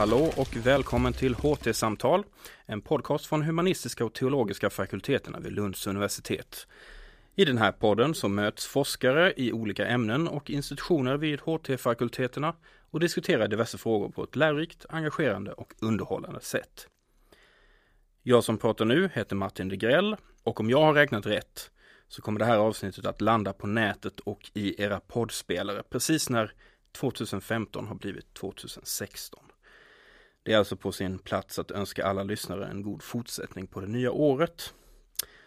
Hallå och välkommen till HT-samtal, en podcast från humanistiska och teologiska fakulteterna vid Lunds universitet. I den här podden så möts forskare i olika ämnen och institutioner vid HT-fakulteterna och diskuterar diverse frågor på ett lärorikt, engagerande och underhållande sätt. Jag som pratar nu heter Martin Degrell och om jag har räknat rätt så kommer det här avsnittet att landa på nätet och i era poddspelare precis när 2015 har blivit 2016. Det är alltså på sin plats att önska alla lyssnare en god fortsättning på det nya året.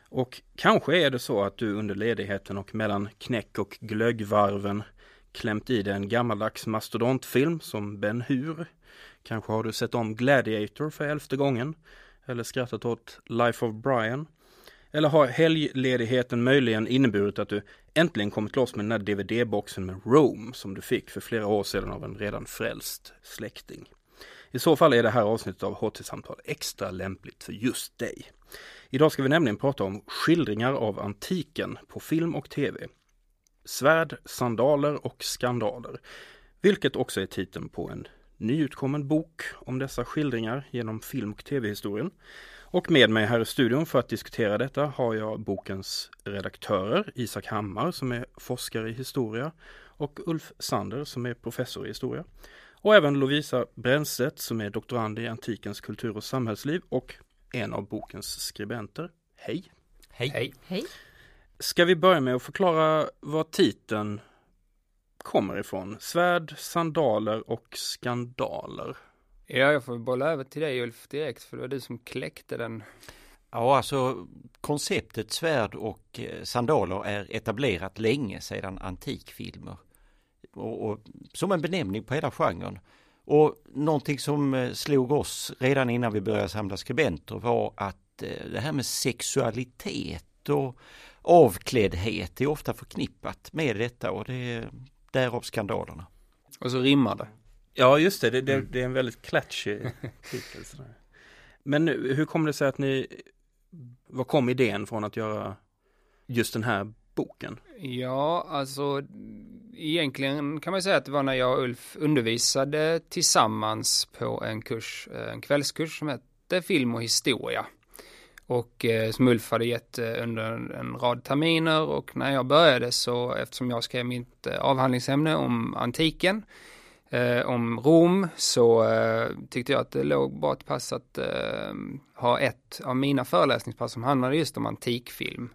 Och kanske är det så att du under ledigheten och mellan knäck och glöggvarven klämt i dig en gammaldags mastodontfilm som Ben Hur. Kanske har du sett om Gladiator för elfte gången eller skrattat åt Life of Brian. Eller har helgledigheten möjligen inneburit att du äntligen kommit loss med den där DVD-boxen med Rome som du fick för flera år sedan av en redan frälst släkting? I så fall är det här avsnittet av HT-samtal extra lämpligt för just dig. Idag ska vi nämligen prata om skildringar av antiken på film och tv. Svärd, sandaler och skandaler. Vilket också är titeln på en nyutkommen bok om dessa skildringar genom film och tv-historien. Och med mig här i studion för att diskutera detta har jag bokens redaktörer Isak Hammar som är forskare i historia och Ulf Sander som är professor i historia. Och även Lovisa Brännstedt som är doktorand i antikens kultur och samhällsliv och en av bokens skribenter. Hej! Hej! Hej! Hej. Ska vi börja med att förklara vad titeln kommer ifrån? Svärd, sandaler och skandaler. Ja, jag får bolla över till dig Ulf direkt för det var du som kläckte den. Ja, alltså konceptet svärd och eh, sandaler är etablerat länge sedan antikfilmer. Och, och, som en benämning på hela genren. Och någonting som eh, slog oss redan innan vi började samla skribenter var att eh, det här med sexualitet och avkläddhet är ofta förknippat med detta och det är därav skandalerna. Och så rimmar det. Ja, just det. Det, det, det är en väldigt klatschig titel. sådär. Men nu, hur kom det sig att ni, vad kom idén från att göra just den här boken? Ja, alltså egentligen kan man säga att det var när jag och Ulf undervisade tillsammans på en kurs, eh, en kvällskurs som hette film och historia. Och eh, som Ulf hade gett eh, under en rad terminer och när jag började så eftersom jag skrev mitt eh, avhandlingsämne om antiken eh, om Rom så eh, tyckte jag att det låg bra till pass att eh, ha ett av mina föreläsningspass som handlade just om antikfilm.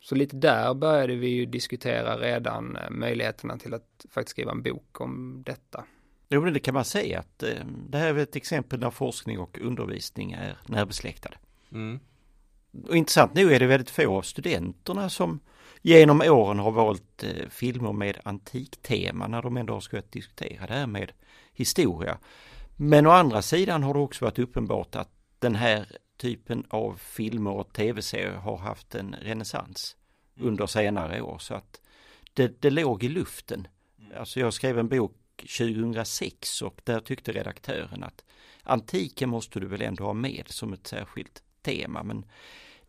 Så lite där började vi ju diskutera redan eh, möjligheterna till att faktiskt skriva en bok om detta. Jo, men det kan man säga att eh, det här är ett exempel där forskning och undervisning är närbesläktade. Mm. Och intressant nog är det väldigt få av studenterna som genom åren har valt eh, filmer med antiktema när de ändå har ska diskutera det här med historia. Men å andra sidan har det också varit uppenbart att den här typen av filmer och tv-serier har haft en renässans under senare år så att det, det låg i luften. Alltså jag skrev en bok 2006 och där tyckte redaktören att antiken måste du väl ändå ha med som ett särskilt tema men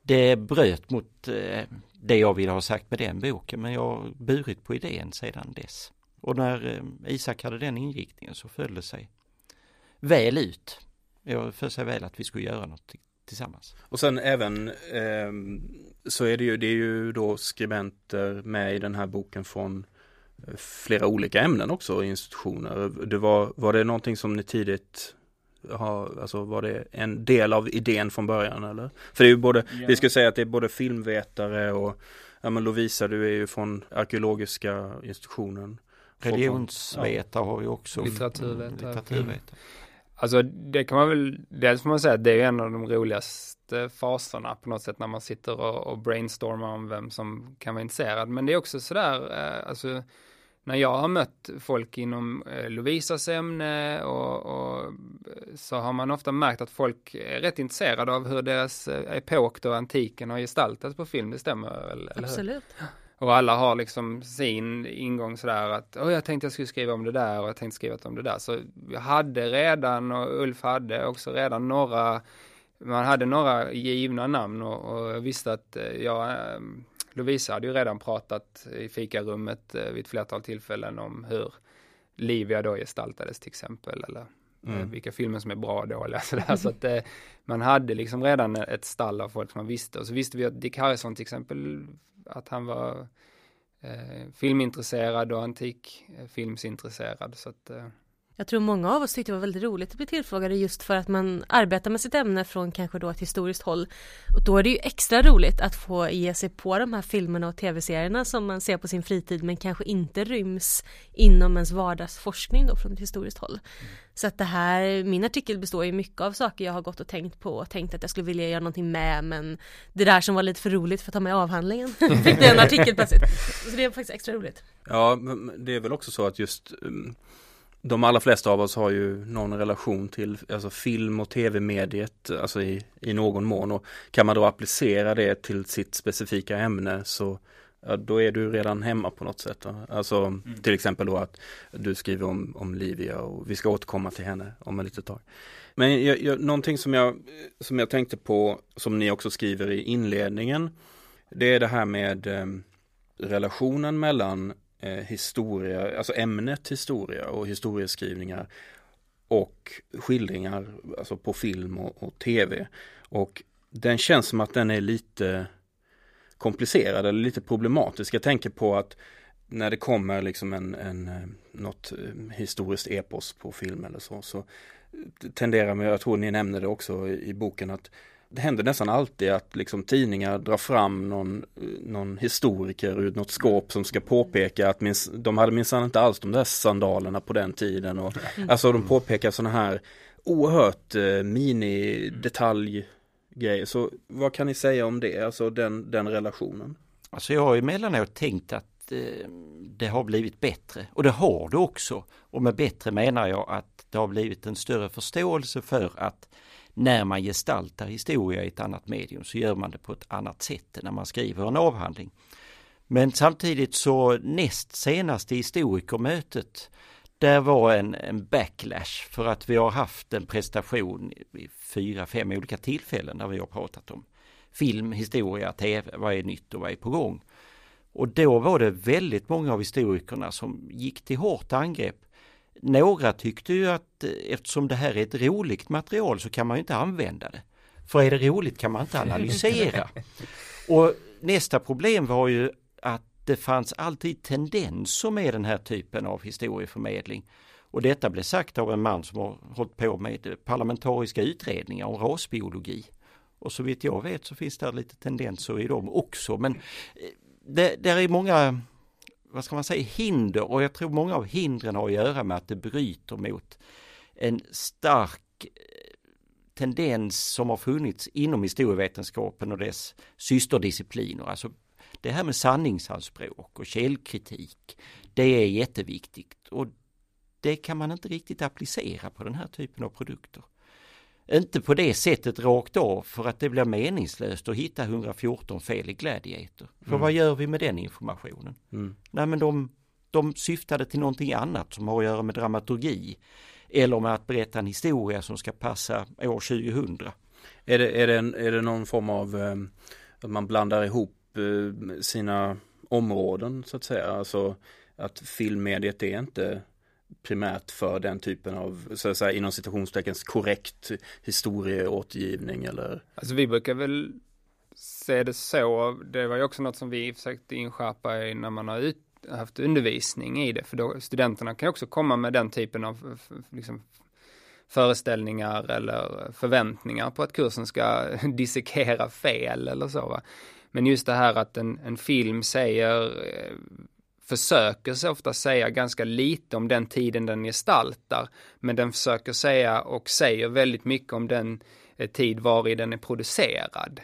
det bröt mot eh, det jag ville ha sagt med den boken men jag har burit på idén sedan dess. Och när eh, Isak hade den inriktningen så föll det sig väl ut. Jag föll sig väl att vi skulle göra något tillsammans. Och sen även eh, så är det ju, det är ju då skribenter med i den här boken från eh, flera olika ämnen också, institutioner. Det var, var det någonting som ni tidigt har, alltså var det en del av idén från början eller? För det är ju både, ja. vi ska säga att det är både filmvetare och Ja men Lovisa du är ju från arkeologiska institutionen. Religionsvetare ja. har vi också. Litteraturvetare. Litteraturvetare. Alltså det kan man väl, dels får man säga att det är en av de roligaste faserna på något sätt när man sitter och, och brainstormar om vem som kan vara intresserad. Men det är också sådär, eh, alltså när jag har mött folk inom eh, Lovisas ämne och, och, så har man ofta märkt att folk är rätt intresserade av hur deras eh, epok då antiken har gestaltats på film, det stämmer eller Absolut. Hur? Och alla har liksom sin ingång sådär att oh, jag tänkte jag skulle skriva om det där och jag tänkte skriva om det där. Så jag hade redan och Ulf hade också redan några, man hade några givna namn och, och jag visste att eh, jag, ehm, Lovisa hade ju redan pratat i fikarummet eh, vid ett flertal tillfällen om hur Livia då gestaltades till exempel eller mm. vilka filmer som är bra och dåliga. Så, så att eh, man hade liksom redan ett stall av folk som man visste. Och så visste vi att Dick Harrison till exempel, att han var eh, filmintresserad och antikfilmsintresserad. Så att, eh, jag tror många av oss tyckte det var väldigt roligt att bli tillfrågade just för att man arbetar med sitt ämne från kanske då ett historiskt håll. Och då är det ju extra roligt att få ge sig på de här filmerna och tv-serierna som man ser på sin fritid men kanske inte ryms inom ens vardagsforskning då från ett historiskt håll. Så att det här, min artikel består ju mycket av saker jag har gått och tänkt på och tänkt att jag skulle vilja göra någonting med men det där som var lite för roligt för att ta med avhandlingen fick bli en artikel plötsligt. Så det är faktiskt extra roligt. Ja, det är väl också så att just um de allra flesta av oss har ju någon relation till alltså film och tv-mediet alltså i, i någon mån och kan man då applicera det till sitt specifika ämne så ja, då är du redan hemma på något sätt. Då. Alltså mm. till exempel då att du skriver om, om Livia och vi ska återkomma till henne om ett litet tag. Men jag, jag, någonting som jag, som jag tänkte på som ni också skriver i inledningen det är det här med eh, relationen mellan eh, historia, alltså ämnet historia och historieskrivningar och skildringar alltså på film och, och tv. Och den känns som att den är lite komplicerad eller lite problematisk. Jag tänker på att när det kommer liksom en, en eh, något eh, historiskt epos på film eller så, så tenderar man, jag tror ni nämnde det också i, i boken, att det händer nästan alltid att liksom tidningar drar fram någon, någon historiker ur något skåp som ska påpeka att minst, de hade minsann inte alls de där sandalerna på den tiden. Och, mm. Alltså de påpekar sådana här oerhört eh, mini detaljgrejer. Så vad kan ni säga om det, alltså den, den relationen? Alltså jag har emellanåt tänkt att eh, det har blivit bättre och det har det också. Och med bättre menar jag att det har blivit en större förståelse för att när man gestaltar historia i ett annat medium så gör man det på ett annat sätt än när man skriver en avhandling. Men samtidigt så näst senaste historikermötet där var en, en backlash för att vi har haft en prestation vid fyra, fem olika tillfällen där vi har pratat om film, historia, tv, vad är nytt och vad är på gång. Och då var det väldigt många av historikerna som gick till hårt angrepp några tyckte ju att eh, eftersom det här är ett roligt material så kan man inte använda det. För är det roligt kan man inte analysera. Och nästa problem var ju att det fanns alltid tendenser med den här typen av historieförmedling. Och detta blev sagt av en man som har hållit på med parlamentariska utredningar om rasbiologi. Och så vitt jag vet så finns det lite tendenser i dem också. Men eh, det, där är många vad ska man säga, hinder och jag tror många av hindren har att göra med att det bryter mot en stark eh, tendens som har funnits inom historievetenskapen och dess systerdiscipliner. Alltså det här med sanningsanspråk och källkritik, det är jätteviktigt och det kan man inte riktigt applicera på den här typen av produkter. Inte på det sättet rakt av för att det blir meningslöst att hitta 114 fel i Gladiator. För mm. vad gör vi med den informationen? Mm. Nej men de, de syftade till någonting annat som har att göra med dramaturgi. Eller med att berätta en historia som ska passa år 2000. Är det, är det, en, är det någon form av eh, att man blandar ihop eh, sina områden så att säga? Alltså att filmmediet är inte primärt för den typen av, så att säga, inom citationstecken korrekt historieåtergivning eller? Alltså vi brukar väl se det så, det var ju också något som vi försökte inskärpa när man har ut, haft undervisning i det, för då studenterna kan också komma med den typen av liksom, föreställningar eller förväntningar på att kursen ska dissekera fel eller så. Va? Men just det här att en, en film säger eh, försöker så ofta säga ganska lite om den tiden den gestaltar, men den försöker säga och säger väldigt mycket om den eh, tid var i den är producerad.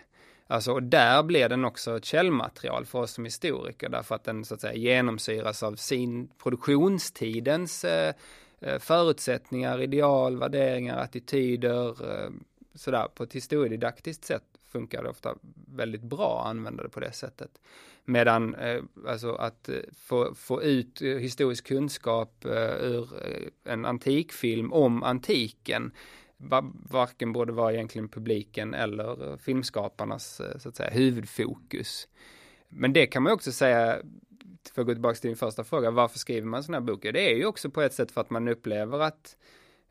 Alltså, och där blir den också ett källmaterial för oss som historiker, därför att den så att säga genomsyras av sin produktionstidens eh, eh förutsättningar, ideal, värderingar, attityder, eh, sådär på ett historiedidaktiskt sätt funkar det ofta väldigt bra att använda det på det sättet. Medan eh, alltså att eh, få, få ut eh, historisk kunskap eh, ur eh, en antikfilm om antiken varken borde vara egentligen publiken eller eh, filmskaparnas eh, så att säga huvudfokus. Men det kan man också säga, för att gå tillbaka till din första fråga, varför skriver man sådana här böcker? Det är ju också på ett sätt för att man upplever att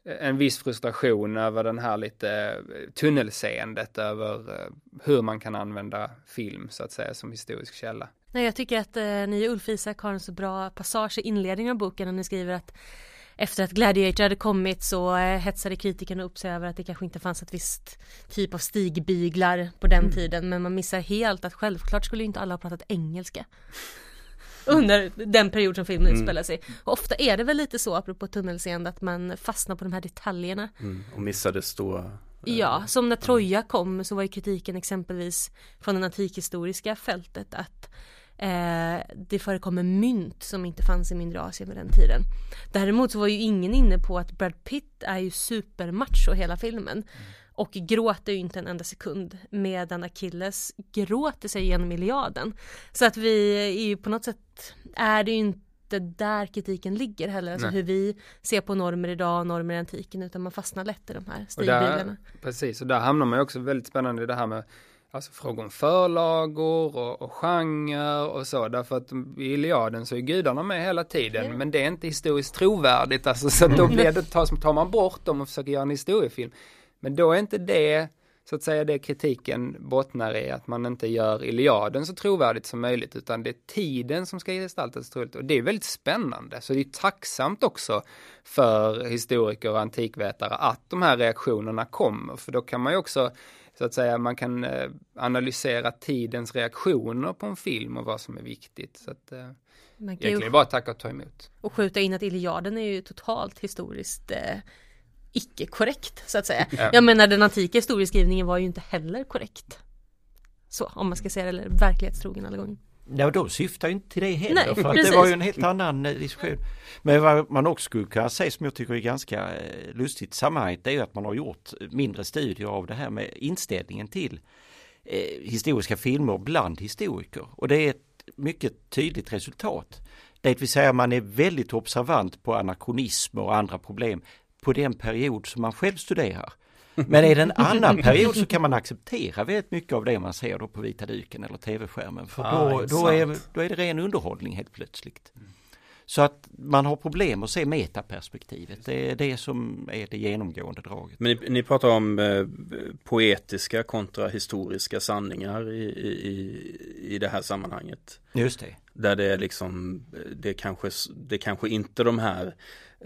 en viss frustration över den här lite tunnelseendet över hur man kan använda film så att säga som historisk källa. Nej, jag tycker att eh, ni Ulf Isak har en så bra passage i inledningen av boken när ni skriver att efter att Gladiator hade kommit så eh, hetsade kritikerna upp sig över att det kanske inte fanns ett visst typ av stigbyglar på den mm. tiden men man missar helt att självklart skulle inte alla ha pratat engelska under den period som filmen mm. utspelar sig. Och ofta är det väl lite så apropå tunnelseende att man fastnar på de här detaljerna. Mm. Och missade stora eh, Ja, som när Troja kom så var ju kritiken exempelvis från det antikhistoriska fältet att Eh, det förekommer mynt som inte fanns i mindre Asien vid den tiden. Däremot så var ju ingen inne på att Brad Pitt är ju supermacho hela filmen. Mm. Och gråter ju inte en enda sekund medan Achilles gråter sig genom Iliaden. Så att vi är ju på något sätt, är det ju inte där kritiken ligger heller, alltså Nej. hur vi ser på normer idag, normer i antiken, utan man fastnar lätt i de här stilbilarna. Precis, och där hamnar man ju också väldigt spännande i det här med alltså frågor om förlagor och, och genre och så, därför att i Iliaden så är gudarna med hela tiden, yeah. men det är inte historiskt trovärdigt, alltså så då blir det, tar man bort dem och försöker göra en historiefilm. Men då är inte det, så att säga, det kritiken bottnar i, att man inte gör Iliaden så trovärdigt som möjligt, utan det är tiden som ska gestaltas troligt. Och det är väldigt spännande, så det är tacksamt också för historiker och antikvetare att de här reaktionerna kommer, för då kan man ju också så att säga man kan eh, analysera tidens reaktioner på en film och vad som är viktigt. Så att, eh, man kan bara tacka och ta emot. Och skjuta in att Iliaden är ju totalt historiskt eh, icke korrekt så att säga. Ja. Jag menar den antika historieskrivningen var ju inte heller korrekt. Så om man ska säga det, eller verklighetstrogen alla gånger. Ja, de syftar ju inte till det heller. Nej, för att det var ju en helt annan eh, diskussion. Men vad man också skulle kunna säga som jag tycker är ganska eh, lustigt i sammanhanget det är ju att man har gjort mindre studier av det här med inställningen till eh, historiska filmer bland historiker. Och det är ett mycket tydligt resultat. Det vill säga man är väldigt observant på anakronismer och andra problem på den period som man själv studerar. Men är det en annan period så kan man acceptera väldigt mycket av det man ser då på vita duken eller tv-skärmen. För ah, då, då, är, då är det ren underhållning helt plötsligt. Så att man har problem att se metaperspektivet. Det är det som är det genomgående draget. Men ni, ni pratar om eh, poetiska kontra historiska sanningar i, i, i det här sammanhanget. Just det. Där det är liksom, det kanske, det kanske inte de här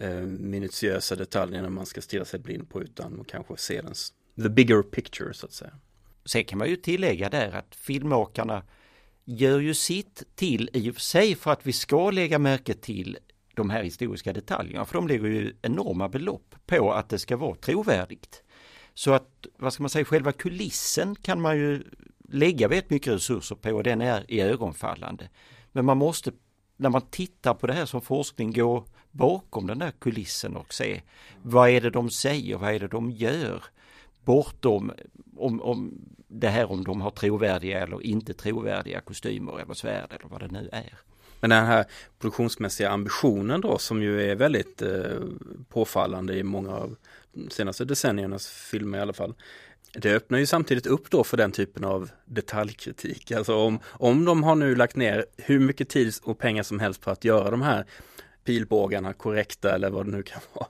eh, minutiösa detaljerna man ska stirra sig blind på utan man kanske se den, the bigger picture så att säga. Sen kan man ju tillägga där att filmåkarna gör ju sitt till i och för sig för att vi ska lägga märke till de här historiska detaljerna, för de lägger ju enorma belopp på att det ska vara trovärdigt. Så att, vad ska man säga, själva kulissen kan man ju lägga väldigt mycket resurser på och den är i ögonfallande. Men man måste, när man tittar på det här som forskning, gå bakom den där kulissen och se vad är det de säger, vad är det de gör bortom om, om det här om de har trovärdiga eller inte trovärdiga kostymer eller svärd eller vad det nu är. Men den här produktionsmässiga ambitionen då som ju är väldigt eh, påfallande i många av de senaste decenniernas filmer i alla fall. Det öppnar ju samtidigt upp då för den typen av detaljkritik. Alltså om, om de har nu lagt ner hur mycket tid och pengar som helst på att göra de här pilbågarna korrekta eller vad det nu kan vara.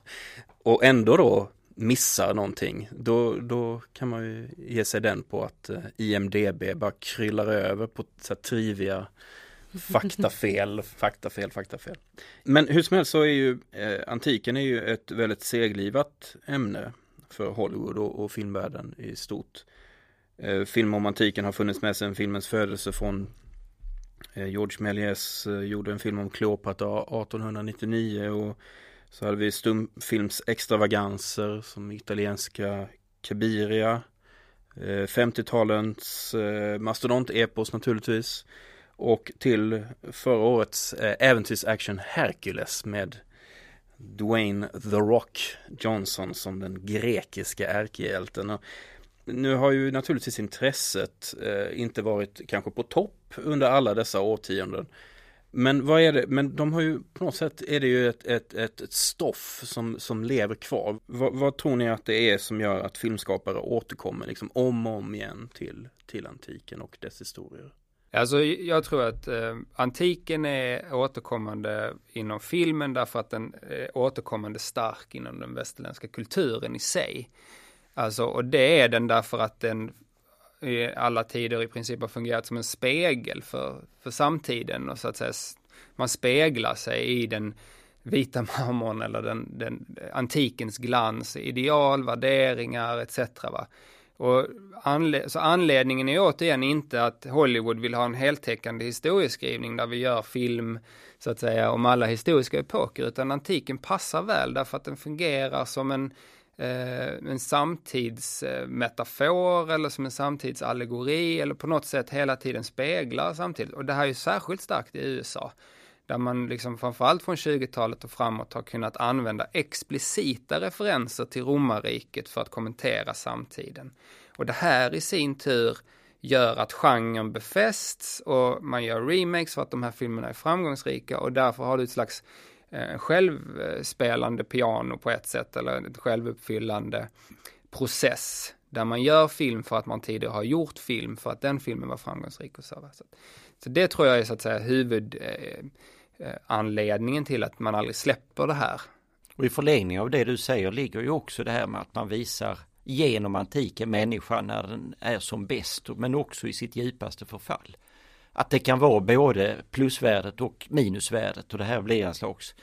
Och ändå då missar någonting, då, då kan man ju ge sig den på att eh, IMDB bara kryllar över på så här, triviga faktafel, faktafel, faktafel. Men hur som helst så är ju eh, antiken är ju ett väldigt seglivat ämne för Hollywood och, och filmvärlden i stort. Eh, film om antiken har funnits med sedan filmens födelse från Eh, George Méliès eh, gjorde en film om Kleopatra 1899 och så hade vi stumfilms extravaganser som italienska Cabiria. Eh, 50-talens mastodontepos naturligtvis. Och till förra årets äventyrsaction Hercules med Dwayne The Rock Johnson som den grekiska ärkehjälten. Nu har ju naturligtvis intresset eh, inte varit kanske på topp under alla dessa årtionden. Men vad är det, men de har ju på något sätt är det ju ett, ett, ett, ett stoff som, som lever kvar. Vad, vad, tror ni att det är som gör att filmskapare återkommer liksom om och om igen till, till antiken och dess historier? Alltså jag tror att eh, antiken är återkommande inom filmen därför att den är återkommande stark inom den västerländska kulturen i sig. Alltså, och det är den därför att den i alla tider i princip har fungerat som en spegel för, för samtiden och så att säga man speglar sig i den vita marmorn eller den, den antikens glans, ideal, värderingar etc. Va? Och anle så anledningen är återigen inte att Hollywood vill ha en heltäckande historieskrivning där vi gör film så att säga om alla historiska epoker utan antiken passar väl därför att den fungerar som en Eh, en samtidsmetafor eller som en samtidsallegori eller på något sätt hela tiden speglar samtidigt. Och det här är ju särskilt starkt i USA där man liksom framförallt från 20-talet och framåt har kunnat använda explicita referenser till romarriket för att kommentera samtiden. Och det här i sin tur gör att genren befästs och man gör remakes för att de här filmerna är framgångsrika och därför har du ett slags eh, självspelande piano på ett sätt eller ett självuppfyllande process där man gör film för att man tidigare har gjort film för att den filmen var framgångsrik och så. Så det tror jag är så att säga huvudanledningen eh, eh till att man aldrig släpper det här. Och i förlängning av det du säger ligger ju också det här med att man visar genom antiken människan när den är som bäst men också i sitt djupaste förfall. Att det kan vara både plusvärdet och minusvärdet och det här blir en slags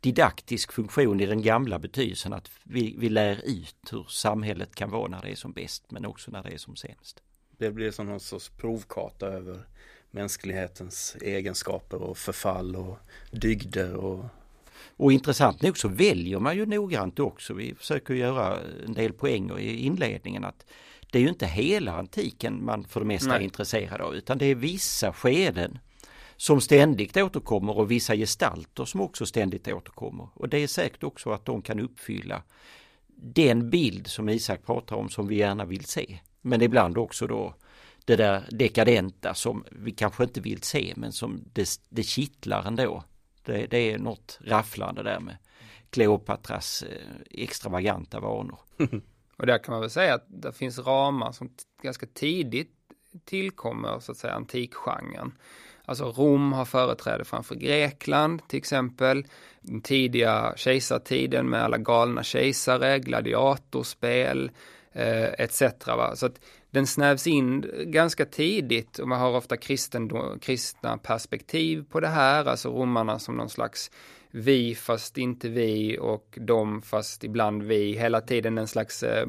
didaktisk funktion i den gamla betydelsen att vi, vi lär ut hur samhället kan vara när det är som bäst men också när det är som sämst. Det blir som någon sorts provkarta över mänsklighetens egenskaper och förfall och dygder och och intressant nog så väljer man ju noggrant också. Vi försöker göra en del poänger i inledningen att det är ju inte hela antiken man för det mesta Nej. är intresserad av utan det är vissa skeden som ständigt återkommer och vissa gestalter som också ständigt återkommer. Och det är säkert också att de kan uppfylla den bild som Isak pratar om som vi gärna vill se. Men ibland också då det där dekadenta som vi kanske inte vill se men som det, det kittlar ändå. Det, det är något rafflande där med Kleopatras eh, extravaganta vanor. Och där kan man väl säga att det finns ramar som ganska tidigt tillkommer så att säga antikgenren. Alltså Rom har företräde framför Grekland till exempel. Den tidiga kejsartiden med alla galna kejsare, gladiatorspel eh, etc. Va? Så att den snävs in ganska tidigt och man har ofta kristen, kristna perspektiv på det här, alltså romarna som någon slags vi fast inte vi och de fast ibland vi, hela tiden en slags eh,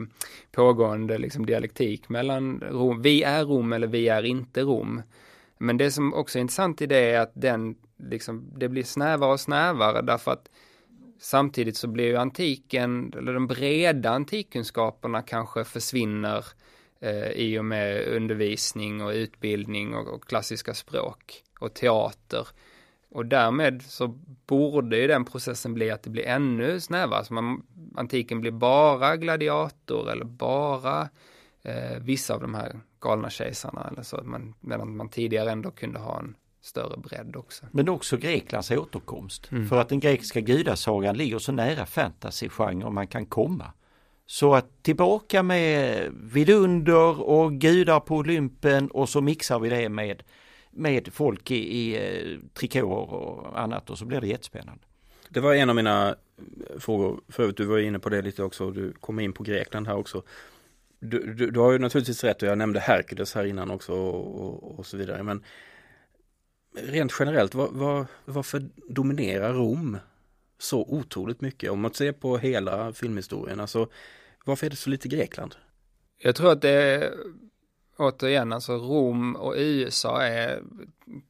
pågående liksom, dialektik mellan Rom, vi är Rom eller vi är inte Rom. Men det som också är intressant i det är att den, liksom, det blir snävare och snävare därför att samtidigt så blir ju antiken, eller de breda antikkunskaperna kanske försvinner eh, i och med undervisning och utbildning och, och, klassiska språk och teater. Och därmed så borde ju den processen bli att det blir ännu snävare. Så man, antiken blir bara gladiator eller bara eh, vissa av de här galna kejsarna eller så. Man, medan man tidigare ändå kunde ha en större bredd också. Men också Greklands återkomst. Mm. För att den grekiska gudasagan ligger så nära fantasygenre man kan komma. Så att tillbaka med vidunder och gudar på Olympen och så mixar vi det med, med folk i, i eh, trikåer och annat och så blir det jättespännande. Det var en av mina frågor, förut du var inne på det lite också och du kom in på Grekland här också. Du, du, du har ju naturligtvis rätt och jag nämnde Herkules här innan också och, och, och så vidare men rent generellt, var, var, varför dominerar Rom så otroligt mycket? Om man ser på hela filmhistorien, alltså varför är det så lite Grekland? Jag tror att det återigen, alltså Rom och USA är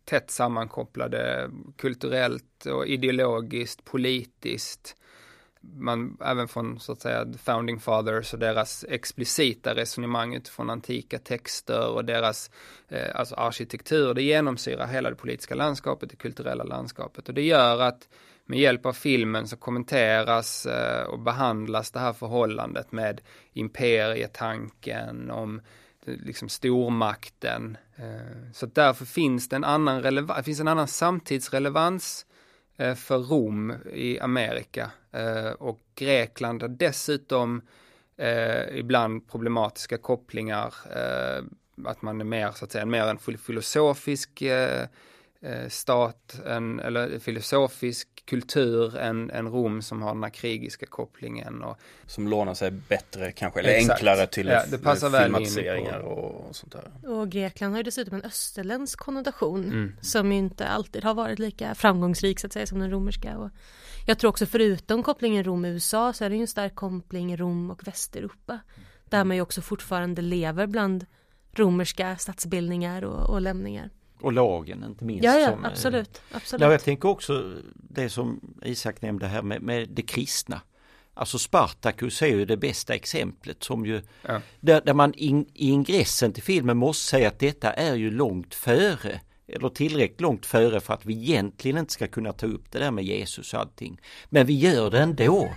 tätt sammankopplade kulturellt och ideologiskt, politiskt. Man, även från så att säga founding fathers och deras explicita resonemang utifrån antika texter och deras eh, alltså arkitektur, det genomsyrar hela det politiska landskapet, det kulturella landskapet och det gör att med hjälp av filmen så kommenteras eh, och behandlas det här förhållandet med imperietanken, om eh, liksom stormakten. Eh, så därför finns det en annan, relevans, finns en annan samtidsrelevans eh, för Rom i Amerika eh, och Grekland har dessutom ibland problematiska kopplingar att man är mer så att säga mer en filosofisk eh, stat, en, eller filosofisk kultur än, än Rom som har den här krigiska kopplingen. Och, som lånar sig bättre kanske, eller Exakt. enklare till ja, det passar väl filmatiseringar och, och sånt där. Och Grekland har ju dessutom en österländsk konnotation Mm. som ju inte alltid har varit lika framgångsrik så att säga som den romerska. Och jag tror också förutom kopplingen Rom-USA så är det ju en stark koppling Rom och Västeuropa. Där man ju också fortfarande lever bland romerska stadsbildningar och, och lämningar. Och lagen inte minst. Ja, ja, som, absolut. absolut. Ja, jag tänker också det som Isak nämnde här med, med det kristna. Alltså Spartacus är ju det bästa exemplet som ju Ja. där, där man in, i ingressen till filmen måste säga att detta är ju långt före eller tillräckligt långt före för att vi egentligen inte ska kunna ta upp det där med Jesus och allting. Men vi gör det ändå.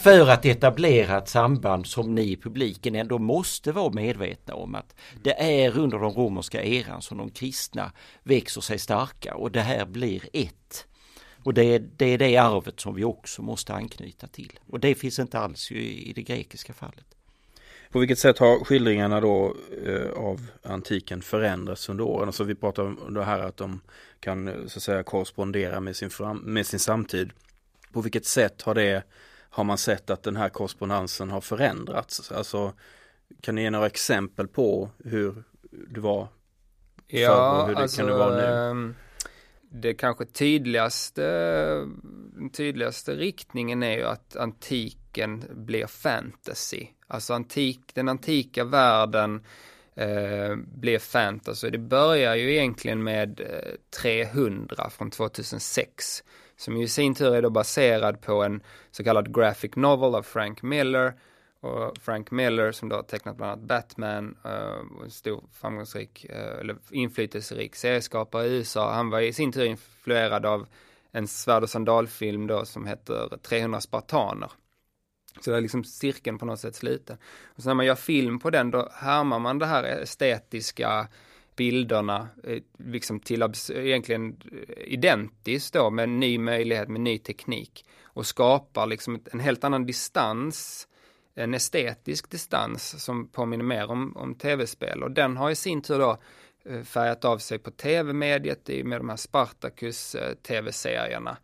för att etablera ett samband som ni i publiken ändå måste vara medvetna om att det är under den romerska eran som de kristna växer sig starka och det här blir ett. Och det är, det är det arvet som vi också måste anknyta till. Och det finns inte alls i, i det grekiska fallet. På vilket sätt har skildringarna då eh, av antiken förändrats under åren? Alltså vi pratar om det här att de kan eh, så att säga korrespondera med sin, fram, med sin samtid. På vilket sätt har det har man sett att den här korrespondensen har förändrats? Alltså kan ni ge några exempel på hur det var förr och hur det kan det vara nu? ehm, det kanske tydligaste, den tydligaste riktningen är ju att boken blir fantasy. Alltså antik, den antika världen eh, blir fantasy. Det börjar ju egentligen med eh, 300 från 2006. Som ju i sin tur är då baserad på en så kallad graphic novel av Frank Miller. Och Frank Miller som då har tecknat bland annat Batman, eh, och en stor framgångsrik, eh, eller inflytelserik serieskapare i USA. Han var i sin tur influerad av en svärd och sandalfilm då som heter 300 spartaner. Så det är liksom cirkeln på något sätt sluten. Och så när man gör film på den då härmar man det här estetiska bilderna eh, liksom till egentligen eh, identiskt då med en ny möjlighet med ny teknik och skapar liksom en helt annan distans en estetisk distans som påminner mer om, om tv-spel och den har i sin tur då eh, färgat av sig på tv-mediet i med de här Spartacus tv-serierna.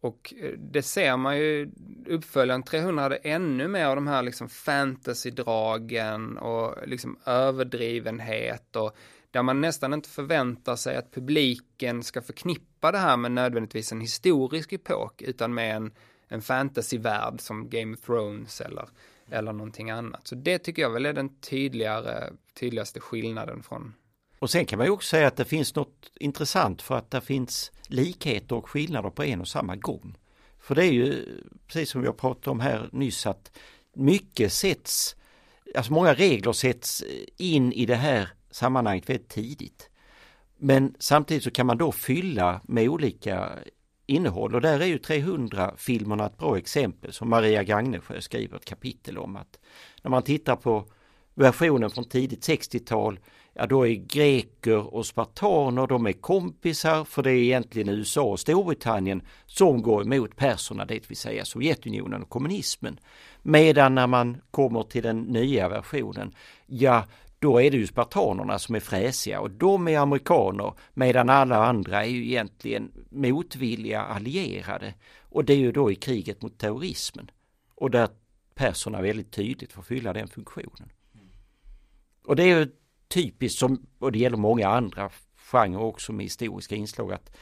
Och eh, det ser man ju, uppföljaren 300 hade ännu mer av de här liksom fantasydragen och liksom överdrivenhet och där man nästan inte förväntar sig att publiken ska förknippa det här med nödvändigtvis en historisk epok utan med en, en fantasyvärld som Game of Thrones eller, eller någonting annat. Så det tycker jag väl är den tydligare, tydligaste skillnaden från och sen kan man ju också säga att det finns något intressant för att det finns likheter och skillnader på en och samma gång. För det är ju precis som vi har pratat om här nyss att mycket sätts, alltså många regler sätts in i det här sammanhanget väldigt tidigt. Men samtidigt så kan man då fylla med olika innehåll och där är ju 300-filmerna ett bra exempel som Maria Gagnesjö skriver ett kapitel om att när man tittar på versionen från tidigt 60-tal ja då är greker och spartaner, de är kompisar för det är egentligen USA och Storbritannien som går emot perserna, det vill säga Sovjetunionen och kommunismen. Medan när man kommer till den nya versionen, ja då är det ju spartanerna som är fräsiga och de är amerikaner medan alla andra är ju egentligen motvilliga allierade. Och det är ju då i kriget mot terrorismen. Och där perserna väldigt tydligt får fylla den funktionen. Och det är ju typiskt som, och det gäller många andra genrer också med historiska inslag, att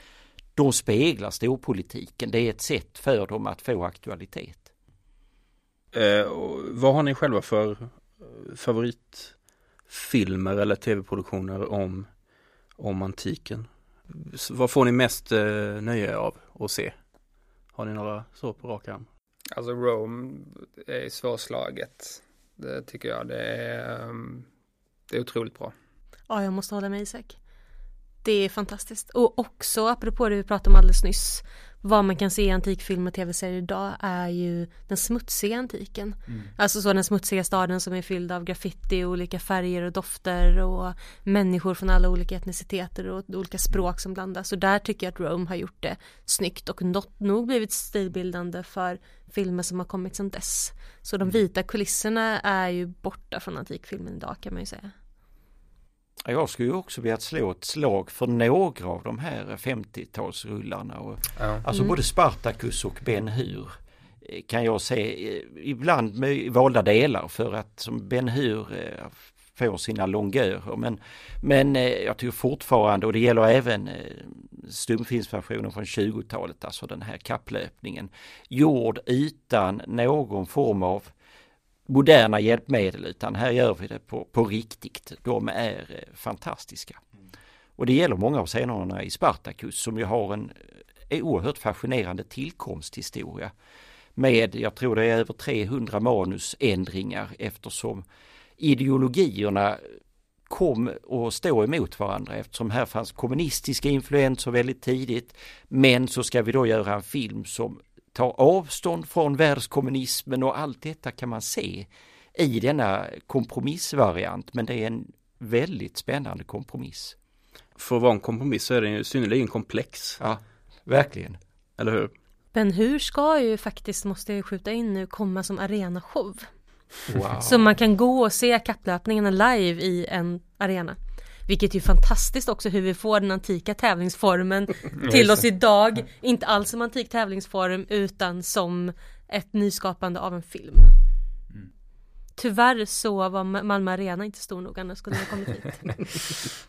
de speglar storpolitiken. Det är ett sätt för dem att få aktualitet. Eh, och vad har ni själva för eh, favoritfilmer eller tv-produktioner om, om antiken? Vad får ni mest eh, nöje av att se? Har ni några så på rak arm? Alltså Rome är svårslaget. Det tycker jag. Det är, um, det är otroligt bra. Ja, jag måste hålla med Isak. Det är fantastiskt. Och också, apropå det vi pratade om alldeles nyss, vad man kan se i antikfilm och tv-serier idag är ju den smutsiga antiken. Alltså så den smutsiga staden som är fylld av graffiti och olika färger och dofter och människor från alla olika etniciteter och olika språk som blandas. Och där tycker jag att Rome har gjort det snyggt och något, nog blivit stilbildande för filmer som har kommit sedan dess. Så de vita kulisserna är ju borta från antikfilmen idag kan man ju säga. Jag skulle ju också vilja slå ett slag för några av de här 50-talsrullarna. Och, Ja. Alltså Mm. både Spartacus och Ben Hur eh, kan jag se eh, ibland med valda delar för att som Ben Hur eh, får sina longörer. Men, men jag tycker fortfarande, och det gäller även stumfilmsversionen från 20-talet, alltså den här kapplöpningen, gjord utan någon form av moderna hjälpmedel utan här gör vi det på, på riktigt. De är eh, fantastiska. Och det gäller många av scenerna i Spartacus som ju har en eh, oerhört fascinerande tillkomsthistoria. Med, jag tror det är över 300 manusändringar eftersom ideologierna kom att stå emot varandra eftersom här fanns kommunistiska influenser väldigt tidigt. Men så ska vi då göra en film som tar avstånd från världskommunismen och allt detta kan man se i denna kompromissvariant. Men det är en väldigt spännande kompromiss. För att vara en kompromiss så är den ju synnerligen komplex, Ja, verkligen. eller hur? Ben Hur ska ju faktiskt, måste jag skjuta in nu, komma som arenashow. Wow. Så man kan gå och se kapplöpningarna live i en arena. Vilket är fantastiskt också hur vi får den antika tävlingsformen till oss idag. Inte alls som antik tävlingsform utan som ett nyskapande av en film. Tyvärr så var Ma- Malmö Arena inte stor nog annars skulle den ha kommit hit.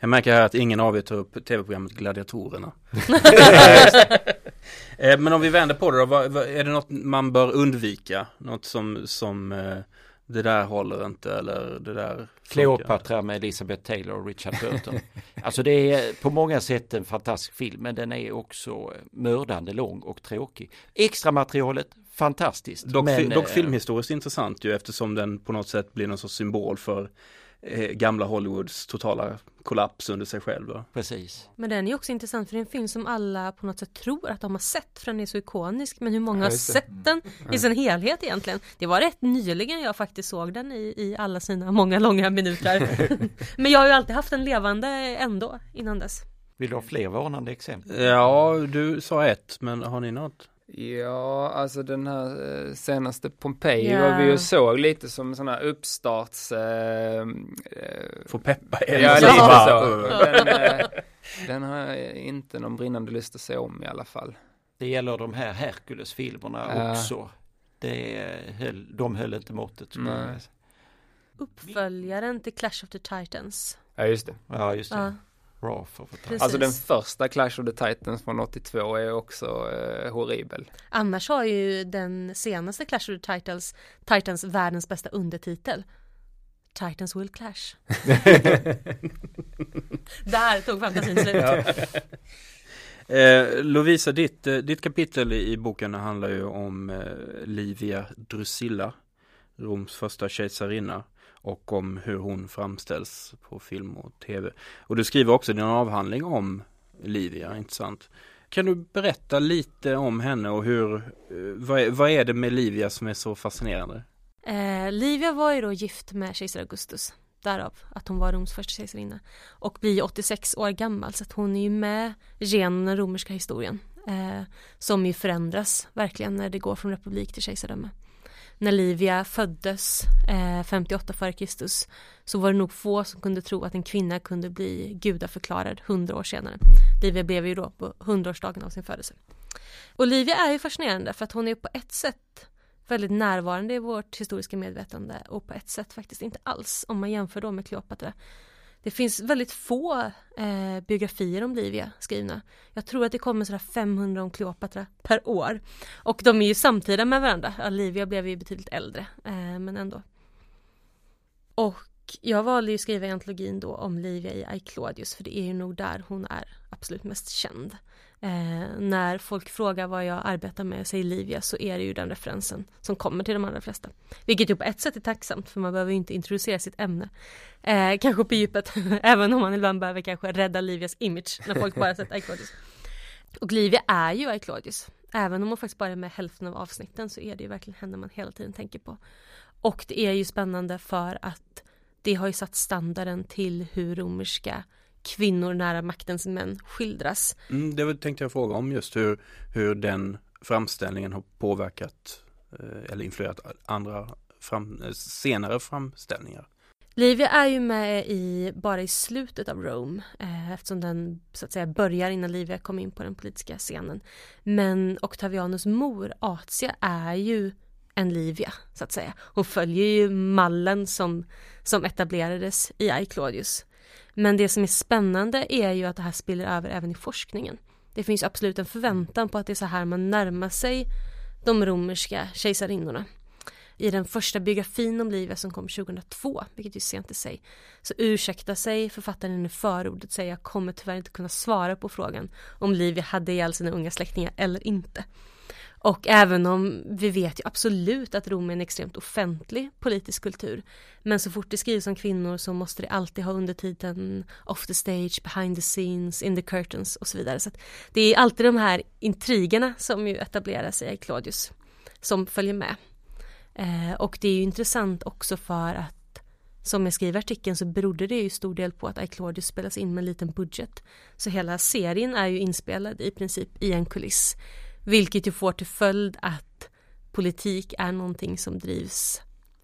Jag märker här att ingen av er tar upp tv-programmet Gladiatorerna. Eh, Men om vi vänder på det då, är det något man bör undvika? Något som, som eh, det där håller inte eller det där Cleopatra med Elizabeth Taylor och Richard Burton. alltså det är på många sätt en fantastisk film men den är också mördande lång och tråkig. Extra materialet fantastiskt. Dock, men, dock eh, filmhistoriskt intressant ju eftersom den på något sätt blir någon sorts symbol för eh, gamla Hollywoods totala kollaps under sig själv. va? Precis. Men den är också intressant för det är en film som alla på något sätt tror att de har sett för den är så ikonisk. Men hur många har sett den i sin helhet egentligen? Det var rätt nyligen jag faktiskt såg den i, i alla sina många långa minuter. Men jag har ju alltid haft den levande ändå innan dess. Vill du ha fler varnande exempel? Ja, du sa ett, men har ni något? Ja, alltså den här eh, senaste Pompeji Ja. var vi ju såg lite som sån här uppstarts... Eh, eh, Får peppa er. ja, lite så. Den, eh, den har jag inte någon brinnande lust att se om i alla fall. Det gäller de här Hercules-filmerna Ja. också. Det höll, de höll inte måttet. Uppföljaren till Clash of the Titans. Ja, just det. Ja, just det. Ja, Raw of Precis. Alltså den första Clash of the Titans från 82 är också eh, horribel. Annars har ju den senaste Clash of the Titans, Titans världens bästa undertitel. Titans will clash. Där tog fantasin slut. Eh, Lovisa, ditt, eh, ditt kapitel i boken handlar ju om eh, Livia Drusilla, Roms första kejsarinna och om hur hon framställs på film och tv. Och du skriver också din avhandling om Livia, inte sant? Kan du berätta lite om henne och hur, eh, vad är, vad är det med Livia som är så fascinerande? Eh, Livia var ju då gift med kejsar Augustus. Därav att hon var Roms första kejsarinna. Och blir 86 år gammal så att hon är ju med genom den romerska historien. Eh, som ju förändras verkligen när det går från republik till kejsardöme. När Livia föddes eh, 58 f.Kr. så var det nog få som kunde tro att en kvinna kunde bli gudaförklarad 100 år senare. Livia blev ju då på 100-årsdagen av sin födelse. Och Livia är ju fascinerande för att hon är på ett sätt väldigt närvarande i vårt historiska medvetande och på ett sätt faktiskt inte alls om man jämför då med Kleopatra. Det finns väldigt få eh, biografier om Livia skrivna. Jag tror att det kommer sådär 500 om Kleopatra per år. Och de är ju samtida med varandra. Ja, Livia blev ju betydligt äldre, eh, men ändå. Och jag valde ju att skriva antologin då om Livia i Aiklodius för det är ju nog där hon är absolut mest känd. Eh, när folk frågar vad jag arbetar med, säger Livia, så är det ju den referensen som kommer till de allra flesta. Vilket ju på ett sätt är tacksamt, för man behöver ju inte introducera sitt ämne. Eh, kanske på djupet, även om man ibland behöver kanske rädda Livias image, när folk bara sett Iclaudius. Och Livia är ju Iclaudius. Även om hon faktiskt bara är med hälften av avsnitten så är det ju verkligen henne man hela tiden tänker på. Och det är ju spännande för att det har ju satt standarden till hur romerska kvinnor nära maktens män skildras. Mm, det tänkte jag fråga om just hur, hur den framställningen har påverkat eh, eller influerat andra fram, eh, senare framställningar. Livia är ju med i, bara i slutet av Rome eh, eftersom den så att säga börjar innan Livia kom in på den politiska scenen. Men Octavianus mor, Atia, är ju en Livia så att säga. Hon följer ju mallen som, som etablerades i I Claudius. Men det som är spännande är ju att det här spiller över även i forskningen. Det finns absolut en förväntan på att det är så här man närmar sig de romerska kejsarinnorna. I den första biografin om Livia som kom 2002, vilket är sent i sig, så ursäktar sig författaren i förordet säger jag kommer tyvärr inte kunna svara på frågan om Livia hade ihjäl sina unga släktingar eller inte. Och även om vi vet ju absolut att Rom är en extremt offentlig politisk kultur. Men så fort det skrivs om kvinnor så måste det alltid ha undertiteln off the stage, behind the scenes, in the curtains och så vidare. Så det är alltid de här intrigerna som ju etablerar sig i Claudius som följer med. Eh, och det är ju intressant också för att som jag skriver i artikeln så berodde det ju stor del på att I Claudius spelas in med en liten budget. Så hela serien är ju inspelad i princip i en kuliss. Vilket ju får till följd att politik är någonting som drivs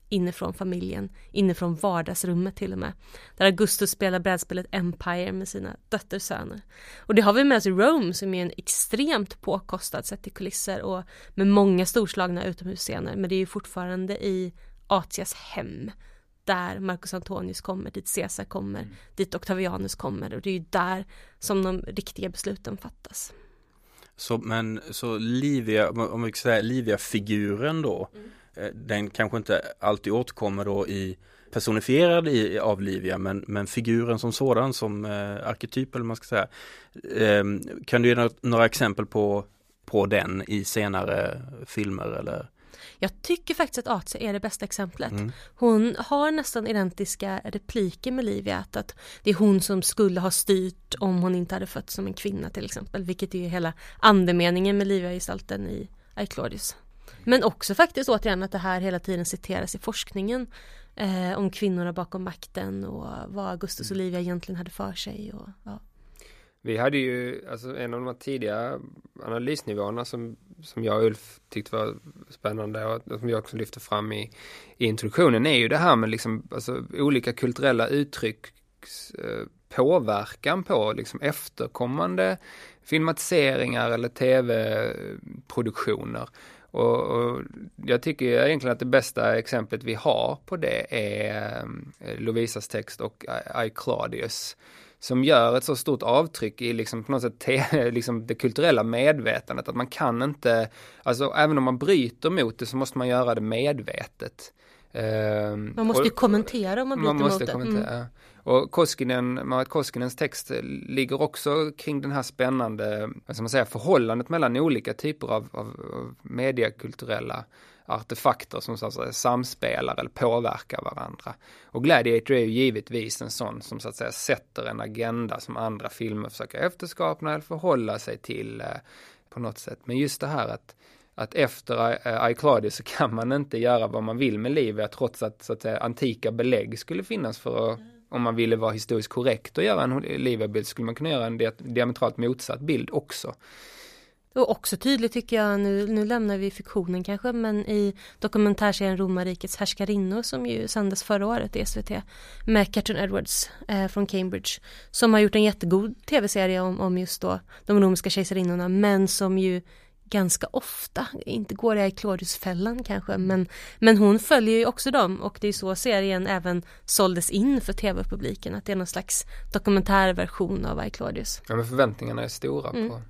inifrån familjen, inifrån vardagsrummet till och med. Där Augustus spelar brädspelet Empire med sina döttersöner. Och det har vi med oss i Rome som är en extremt påkostad sett till kulisser och med många storslagna utomhusscener. Men det är ju fortfarande i Atias hem där Marcus Antonius kommer, dit Caesar kommer, mm. dit Octavianus kommer och det är ju där som de riktiga besluten fattas. Så, men så Livia, om vi ska säga Livia-figuren då, mm. Eh, den kanske inte alltid återkommer då i personifierad i, av Livia men, men figuren som sådan som eh, arketyp eller man ska säga. Eh, kan du ge några, några exempel på, på den i senare filmer eller? Jag tycker faktiskt att Atia är det bästa exemplet. Mm. Hon har nästan identiska repliker med Livia, att det är hon som skulle ha styrt om hon inte hade fötts som en kvinna till exempel, vilket är hela andemeningen med Livia-gestalten i I Claudius. Men också faktiskt återigen att det här hela tiden citeras i forskningen eh, om kvinnorna bakom makten och vad Augustus och Livia egentligen hade för sig. Och, ja. Vi hade ju, alltså en av de tidiga analysnivåerna som, som jag och Ulf tyckte var spännande och som jag också lyfte fram i, i introduktionen är ju det här med liksom, alltså olika kulturella uttrycks eh, påverkan på liksom efterkommande filmatiseringar eller tv-produktioner. Och, och, jag tycker egentligen att det bästa exemplet vi har på det är eh, Lovisas text och I, I Claudius som gör ett så stort avtryck i liksom på något sätt te, liksom det kulturella medvetandet att man kan inte, alltså även om man bryter mot det så måste man göra det medvetet. Ehm, man måste ju kommentera om man bryter man måste mot det. Kommentera. Mm. Och Koskinen, Marit Koskinens text ligger också kring den här spännande, vad ska man säga, förhållandet mellan olika typer av, av, av mediekulturella artefakter som så att säga samspelar eller påverkar varandra. Och Gladiator är ju givetvis en sån som så att säga sätter en agenda som andra filmer försöker efterskapa eller förhålla sig till eh, på något sätt. Men just det här att att efter eh, I Claudius så kan man inte göra vad man vill med livet trots att, så att säga, antika belägg skulle finnas för att om man ville vara historiskt korrekt och göra en Liverbild skulle man kunna göra en diametralt motsatt bild också. Och också tydligt tycker jag, nu, nu lämnar vi fiktionen kanske, men i dokumentärserien Romarrikets härskarinnor som ju sändes förra året i SVT med Catherine Edwards eh, från Cambridge som har gjort en jättegod tv-serie om, om just då de romerska kejsarinnorna men som ju ganska ofta, inte går jag i Claudiusfällan kanske, men, men hon följer ju också dem och det är så serien även såldes in för tv-publiken, att det är någon slags dokumentärversion av I Claudius. Ja men förväntningarna är stora mm. på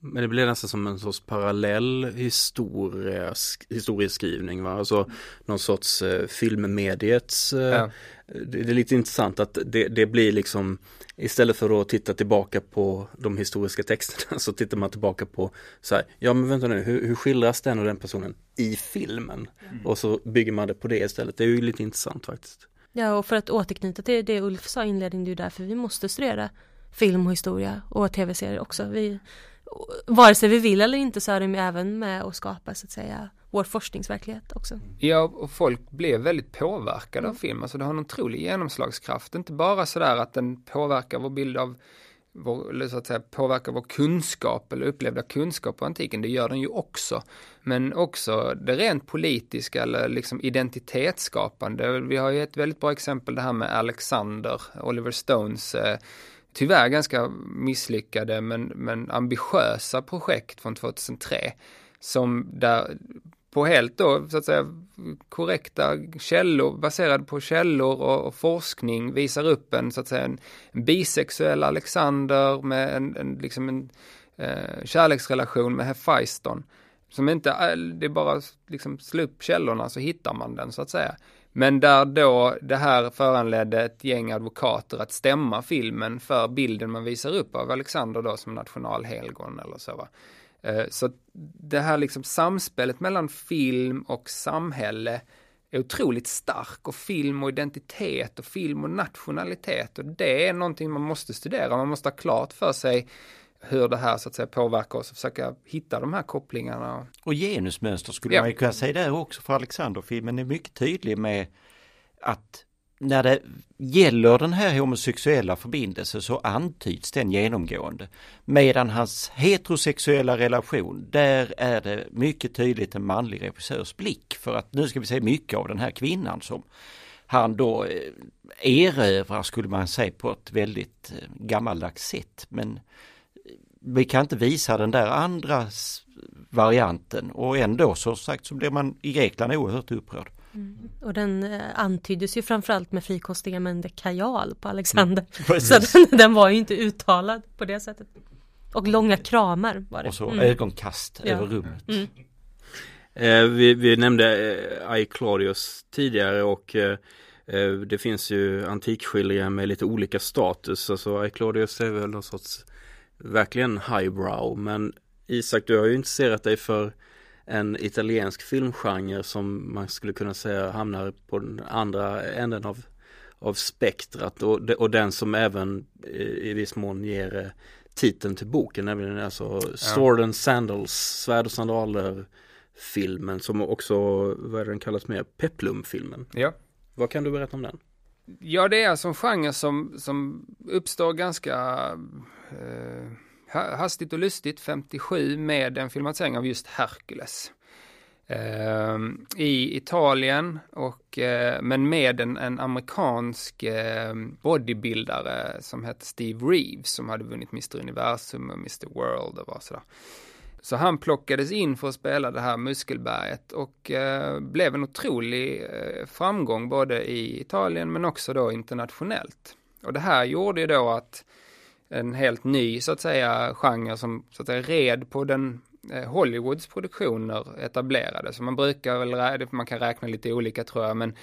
men det blir nästan som en sorts parallell historieskrivning va? Alltså någon sorts eh, filmmediets eh, ja. det, det, är lite intressant att det, det, blir liksom Istället för att titta tillbaka på de historiska texterna så tittar man tillbaka på så här, ja men vänta nu, hur, hur skildras den och den personen i filmen? Mm. Och så bygger man det på det istället. Det är ju lite intressant faktiskt. Ja och för att återknyta till det Ulf sa i inledningen, det är ju därför vi måste studera film och historia och tv-serier också. Vi, vare sig vi vill eller inte så är de även med och skapar så att säga vår forskningsverklighet också. Ja, och folk blev väldigt påverkade mm. av film. Alltså det har en otrolig genomslagskraft. Inte bara sådär att den påverkar vår bild av vår, så att säga, påverkar vår kunskap eller upplevda kunskap på antiken, det gör den ju också. Men också det rent politiska eller liksom identitetsskapande. Vi har ju ett väldigt bra exempel det här med Alexander, Oliver Stones eh, tyvärr ganska misslyckade men, men ambitiösa projekt från 2003 som där på helt då så att säga korrekta källor, baserade på källor och, och forskning visar upp en så att säga en, en bisexuell Alexander med en, en liksom en eh, kärleksrelation med Hephaiston. Som inte, eh, det är bara liksom slå upp källorna så hittar man den så att säga. Men där då det här föranledde ett gäng advokater att stämma filmen för bilden man visar upp av Alexander då som nationalhelgon eller så va. Eh, så det här liksom samspelet mellan film och samhälle är otroligt stark och film och identitet och film och nationalitet och det är någonting man måste studera. Man måste ha klart för sig hur det här så att säga påverkar oss och försöka hitta de här kopplingarna. Och genusmönster skulle ja. man ju kunna säga där också för Alexander-filmen är mycket tydlig med att när det gäller den här homosexuella förbindelsen så antyds den genomgående. Medan hans heterosexuella relation, där är det mycket tydligt en manlig regissörs blick för att nu ska vi se mycket av den här kvinnan som han då eh, erövrar skulle man säga på ett väldigt eh, gammaldags sätt. Men vi kan inte visa den där andra varianten och ändå så sagt så blir man i Grekland oerhört upprörd. Mm. Och den eh, antyddes ju framförallt med frikostiga mängder kajal på Alexander. Mm. Så den, den, var ju inte uttalad på det sättet. Och långa kramar var det. Och så mm. ögonkast ja. över rummet. Mm. Eh, vi, vi, nämnde eh, I Claudius tidigare och eh, eh, det finns ju antikskildringar med lite olika status. Alltså I Claudius är väl någon sorts verkligen highbrow. Men Isak, du har ju intresserat dig för en italiensk filmgenre som man skulle kunna säga hamnar på den andra änden av, av spektrat och, och den som även i viss mån ger eh, titeln till boken, nämligen alltså Sword and Sandals, Svärd och sandaler filmen som också, vad är den kallas mer, Peplum-filmen. Ja. Vad kan du berätta om den? Ja, det är alltså en genre som, som uppstår ganska eh, hastigt och lustigt 57 med en filmatisering av just Hercules. Eh, I Italien och eh, men med en, en amerikansk eh, bodybuildare som hette Steve Reeves som hade vunnit Mr Universum och Mr World och var sådär. Så han plockades in för att spela det här muskelberget och eh, blev en otrolig eh, framgång både i Italien men också då internationellt. Och det här gjorde ju då att en helt ny så att säga genre som så att säga red på den eh, Hollywoods produktioner etablerade. Så man brukar väl, man kan räkna lite olika tror jag, men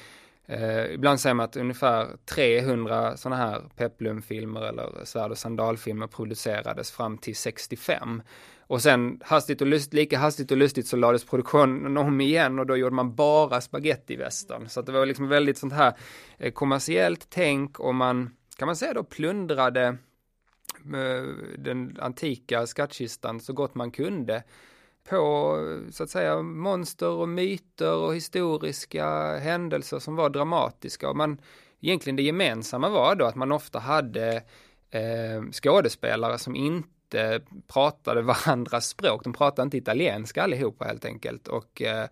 eh, ibland säger man att ungefär 300 sådana här peplumfilmer eller svärd och sandalfilmer producerades fram till 65. Och sen hastigt och lustigt, lika hastigt och lustigt så lades produktionen om igen och då gjorde man bara spagettivästern. Så att det var liksom väldigt sånt här eh, kommersiellt tänk och man, kan man säga då, plundrade Eh, den antika skattkistan så gott man kunde på så att säga monster och myter och historiska händelser som var dramatiska. Och man egentligen det gemensamma var då att man ofta hade eh, skådespelare som inte pratade varandras språk, de pratade inte italienska allihopa helt enkelt. Och eh,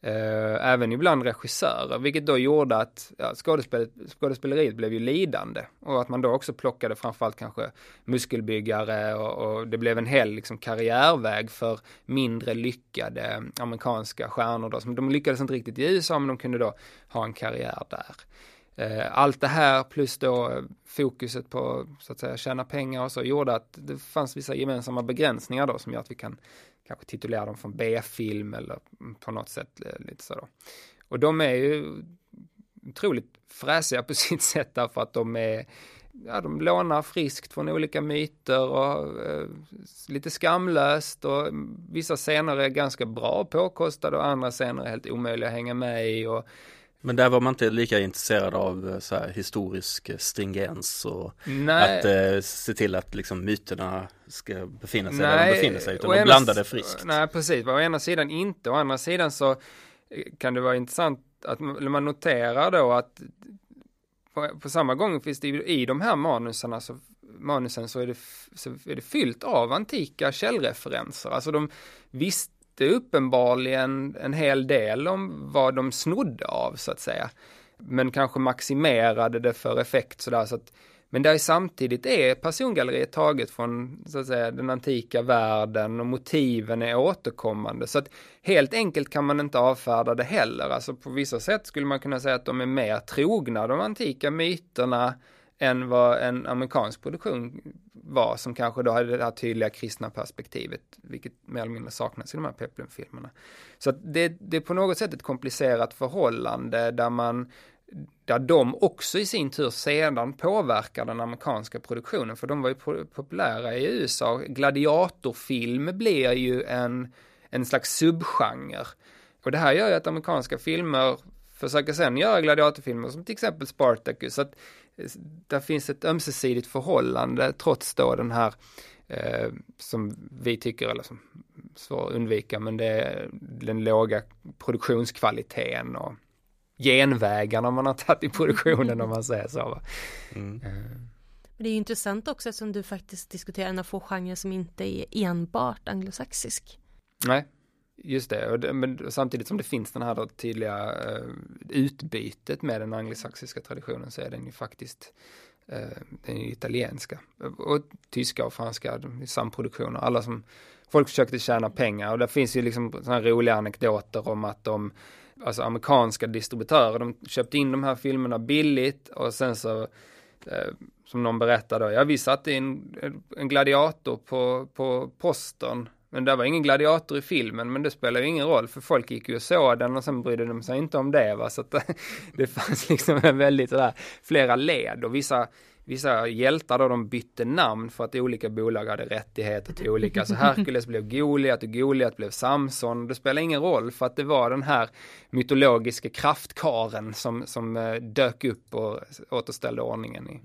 Eh, även ibland regissörer, vilket då gjorde att ja, skådespel, skådespeleriet blev ju lidande och att man då också plockade framförallt kanske muskelbyggare och, och det blev en hel liksom, karriärväg för mindre lyckade amerikanska stjärnor då, som de lyckades inte riktigt i USA men de kunde då ha en karriär där. Eh, allt det här plus då fokuset på så att säga tjäna pengar och så gjorde att det fanns vissa gemensamma begränsningar då som gör att vi kan kanske titulera dem från B-film eller på något sätt eh, lite så då. Och de är ju otroligt fräsiga på sitt sätt därför att de är ja, de lånar friskt från olika myter och eh, lite skamlöst och vissa scener är ganska bra påkostade och andra scener är helt omöjliga att hänga med i och men där var man inte lika intresserad av eh, så här, historisk stringens och Nej. att eh, se till att liksom myterna ska befinna sig Nej, där de befinner sig utan de blandade friskt. Nej precis, å ena sidan inte, å andra sidan så eh, kan det vara intressant att man noterar då att på, på samma gång finns det i de här manusarna så manusen så är, det, så är det fyllt av antika källreferenser. Alltså de visste uppenbarligen en hel del om vad de snodde av så att säga. Men kanske maximerade det för effekt sådär så att men där samtidigt är persongalleriet taget från så att säga den antika världen och motiven är återkommande. Så att helt enkelt kan man inte avfärda det heller. Alltså på vissa sätt skulle man kunna säga att de är mer trogna de antika myterna än vad en amerikansk produktion var som kanske då hade det här tydliga kristna perspektivet, vilket mer eller mindre saknas i de här Peplum-filmerna. Så att det, det är på något sätt ett komplicerat förhållande där man där de också i sin tur sedan påverkar den amerikanska produktionen, för de var ju populära i USA. Gladiatorfilm blir ju en, en slags subgenre. Och det här gör ju att amerikanska filmer försöker sen göra gladiatorfilmer som till exempel Spartacus. Så att där finns ett ömsesidigt förhållande trots då den här eh, som vi tycker, eller som svår att undvika, men det är den låga produktionskvaliteten och genvägarna man har tagit i produktionen om man säger så. Mm. Eh. Det är ju intressant också eftersom du faktiskt diskuterar en av få genrer som inte är enbart anglosaxisk. Nej, just det. Och det, men samtidigt som det finns den här då tydliga uh, utbytet med den anglosaxiska traditionen så är den ju faktiskt uh, den italienska. Och tyska och franska, samproduktioner. Alla som, folk försökte tjäna pengar och det finns ju liksom sådana här roliga anekdoter om att de alltså amerikanska distributörer, de köpte in de här filmerna billigt och sen så eh, som någon berättade, ja vi satte in en gladiator på, på posten men det var ingen gladiator i filmen, men det spelar ju ingen roll för folk gick ju och såg den och sen brydde de sig inte om det va. Så att det fanns liksom en väldigt sådär flera led och vissa vissa hjältar då de bytte namn för att olika bolag hade rättigheter till olika. Så Herkules blev Goliat och Goliat blev Samson. Det spelar ingen roll för att det var den här mytologiska kraftkaren som, som eh, dök upp och återställde ordningen i,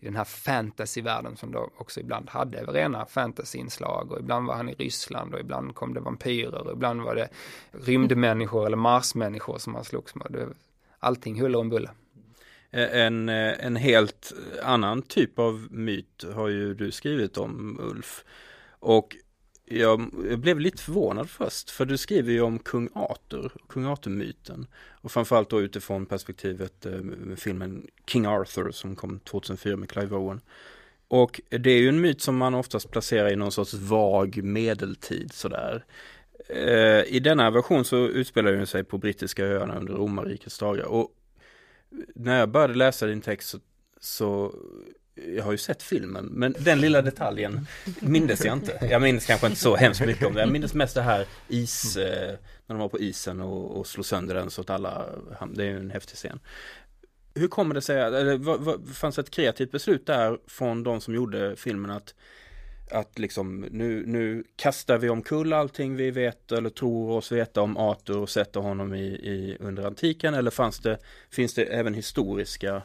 i den här fantasyvärlden som då också ibland hade rena fantasyinslag och ibland var han i Ryssland och ibland kom det vampyrer och ibland var det rymdmänniskor eller marsmänniskor som han slogs med. Allting huller om buller. En, en helt annan typ av myt har ju du skrivit om Ulf. Och jag, jag, blev lite förvånad först, för du skriver ju om kung Arthur, kung Arthur-myten. Och framförallt då utifrån perspektivet eh, med filmen King Arthur som kom 2004 med Clive Owen. Och det är ju en myt som man oftast placerar i någon sorts vag medeltid sådär. Eh, I denna version så utspelar den sig på brittiska öarna under romarrikets dagar. Och när jag började läsa din text så, så jag har ju sett filmen, men den lilla detaljen mindes jag inte. Jag minns kanske inte så hemskt mycket om det. Jag minns mest det här is, eh, när de var på isen och, och slog sönder den så att alla, det är ju en häftig scen. Hur kommer det sig, eller vad, vad, fanns ett kreativt beslut där från de som gjorde filmen att att liksom nu, nu kastar vi omkull allting vi vet eller tror oss veta om Arthur och sätter honom i, i under antiken eller fanns det, finns det även historiska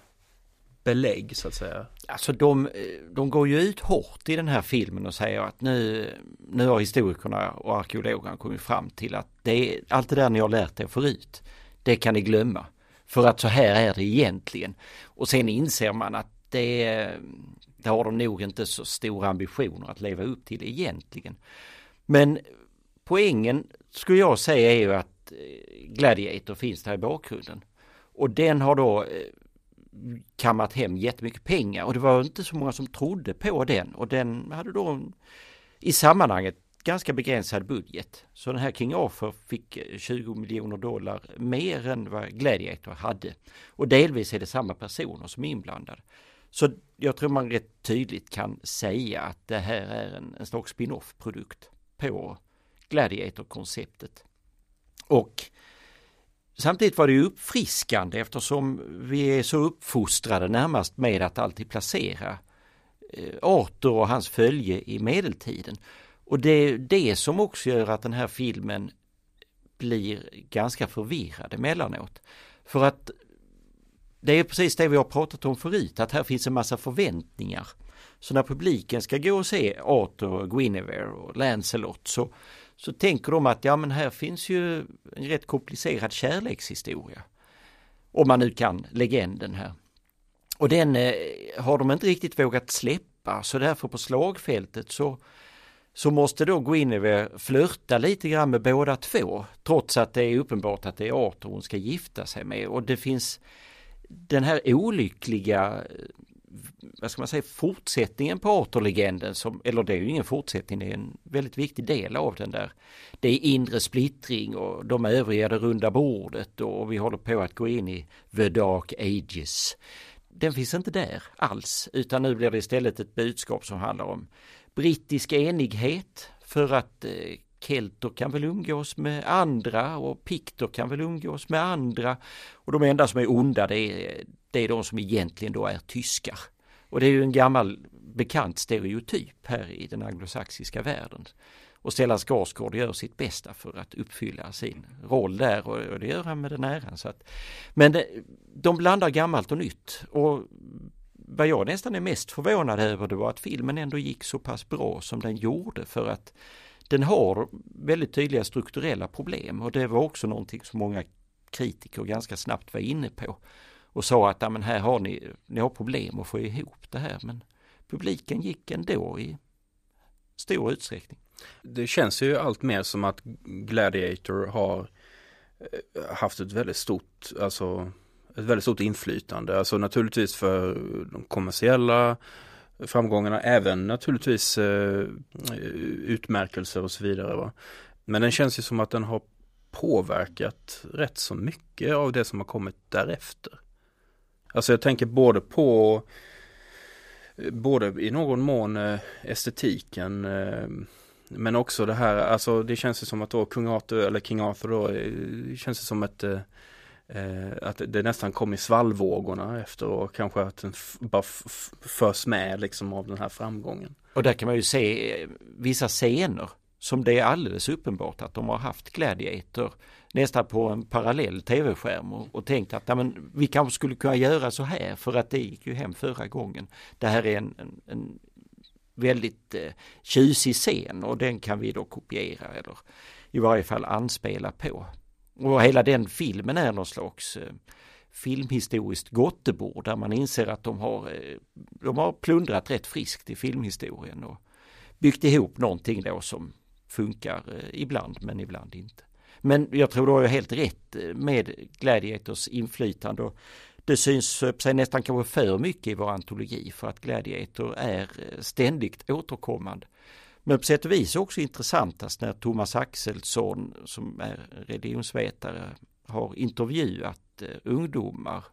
belägg så att säga? Alltså de, de går ju ut hårt i den här filmen och säger att nu, nu har historikerna och arkeologerna kommit fram till att det, allt det där ni har lärt er förut, det kan ni glömma. För att så här är det egentligen. Och sen inser man att det, det har de nog inte så stora ambitioner att leva upp till egentligen. Men poängen skulle jag säga är ju att eh, Gladiator finns där i bakgrunden. Och den har då eh, kammat hem jättemycket pengar och det var inte så många som trodde på den och den hade då i sammanhanget ganska begränsad budget. Så den här King Arthur fick eh, 20 miljoner dollar mer än vad Gladiator hade. Och delvis är det samma personer som är inblandade. Så jag tror man rätt tydligt kan säga att det här är en, en slags spin-off produkt på Gladiator-konceptet. Och samtidigt var det ju uppfriskande eftersom vi är så uppfostrade närmast med att alltid placera eh, Arthur och hans följe i medeltiden. Och det är det som också gör att den här filmen blir ganska förvirrad emellanåt. För att det är precis det vi har pratat om förut, att här finns en massa förväntningar. Så när publiken ska gå och se Arthur och Guinevere och Lancelot så, så tänker de att ja men här finns ju en rätt komplicerad kärlekshistoria. Om man nu kan legenden här. Och den eh, har de inte riktigt vågat släppa så därför på slagfältet så så måste då Guinevere flörta lite grann med båda två trots att det är uppenbart att det är Arthur hon ska gifta sig med och det finns den här olyckliga eh, vad ska man säga, fortsättningen på Arthur-legenden, som, eller det är ju ingen fortsättning, det är en väldigt viktig del av den där. Det är inre splittring och de övriga det runda bordet och vi håller på att gå in i the dark ages. Den finns inte där alls, utan nu blir det istället ett budskap som handlar om brittisk enighet för att eh, kelter kan väl umgås med andra och pikter kan väl umgås med andra. Och de enda som är onda det är, det är de som egentligen då är tyskar. Och det är ju en gammal bekant stereotyp här i den anglosaxiska världen. Och Stellan Skarsgård gör sitt bästa för att uppfylla sin roll där och det gör han med den äran. Så att, men det, de blandar gammalt och nytt. Och vad jag nästan är mest förvånad över det var att filmen ändå gick så pass bra som den gjorde för att den har väldigt tydliga strukturella problem och det var också någonting som många kritiker ganska snabbt var inne på och sa att men här har ni, ni har problem att få ihop det här men publiken gick ändå i stor utsträckning. Det känns ju allt mer som att Gladiator har eh, haft ett väldigt stort, alltså ett väldigt stort inflytande. Alltså naturligtvis för de kommersiella framgångarna, även naturligtvis eh, utmärkelser och så vidare. Va? Men den känns ju som att den har påverkat rätt så mycket av det som har kommit därefter. Alltså jag tänker både på både i någon mån eh, estetiken eh, men också det här, alltså det känns ju som att då kung Arthur, eller King Arthur då, eh, känns det som ett Eh, Eh, att det nästan kom i svallvågorna efter och kanske att den bara förs med liksom av den här framgången. Och där kan man ju se eh, vissa scener som det är alldeles uppenbart att de har haft Gladiator nästan på en parallell tv-skärm och, och tänkt att ja, men, vi kanske skulle kunna göra så här för att det gick ju hem förra gången. Det här är en, en, en väldigt eh, tjusig scen och den kan vi då kopiera eller i varje fall anspela på. Och hela den filmen är någon slags eh, filmhistoriskt gottebord där man inser att de har, eh, de har plundrat rätt friskt i filmhistorien och byggt ihop någonting då som funkar eh, ibland men ibland inte. Men jag tror du har helt rätt med Gladiators inflytande och det syns sig nästan kanske för mycket i vår antologi för att Gladiator är ständigt återkommande. Men på sätt och vis också intressantast när Thomas Axelsson som är religionsvetare har intervjuat eh, ungdomar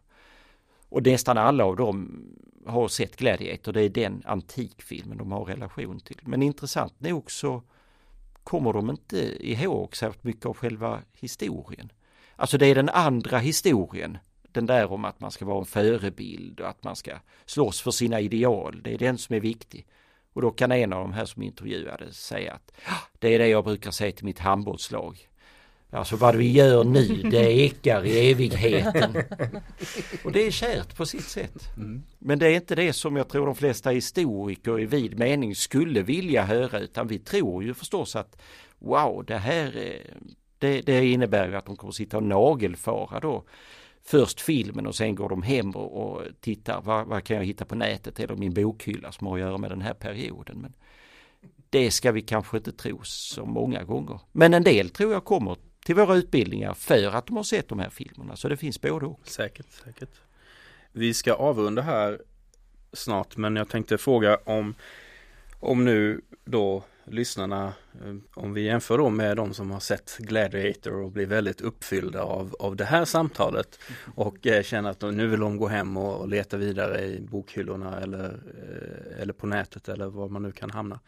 och nästan alla av dem har sett Gladiator, det är den antikfilmen de har relation till. Men intressant nog så kommer de inte ihåg särskilt mycket av själva historien. Alltså det är den andra historien, den där om att man ska vara en förebild och att man ska slåss för sina ideal, det är den som är viktig. Och då kan en av de här som intervjuades säga att det är det jag brukar säga till mitt handbollslag. Alltså vad vi gör nu det ekar i evigheten. Och det är kärt på sitt sätt. Mm. Men det är inte det som jag tror de flesta historiker i vid mening skulle vilja höra utan vi tror ju förstås att wow det här det, det innebär ju att de kommer sitta och nagelfara då först filmen och sen går de hem och, och tittar vad, vad, kan jag hitta på nätet eller min bokhylla som har att göra med den här perioden. Men det ska vi kanske inte tro så många gånger. Men en del tror jag kommer till våra utbildningar för att de har sett de här filmerna. Så det finns både och. Säkert, säkert. Vi ska avrunda här snart men jag tänkte fråga om om nu då lyssnarna, eh, om vi jämför då med de som har sett Gladiator och blir väldigt uppfyllda av, av det här samtalet och eh, känner att nu vill de gå hem och, leta vidare i bokhyllorna eller, eh, eller på nätet eller var man nu kan hamna.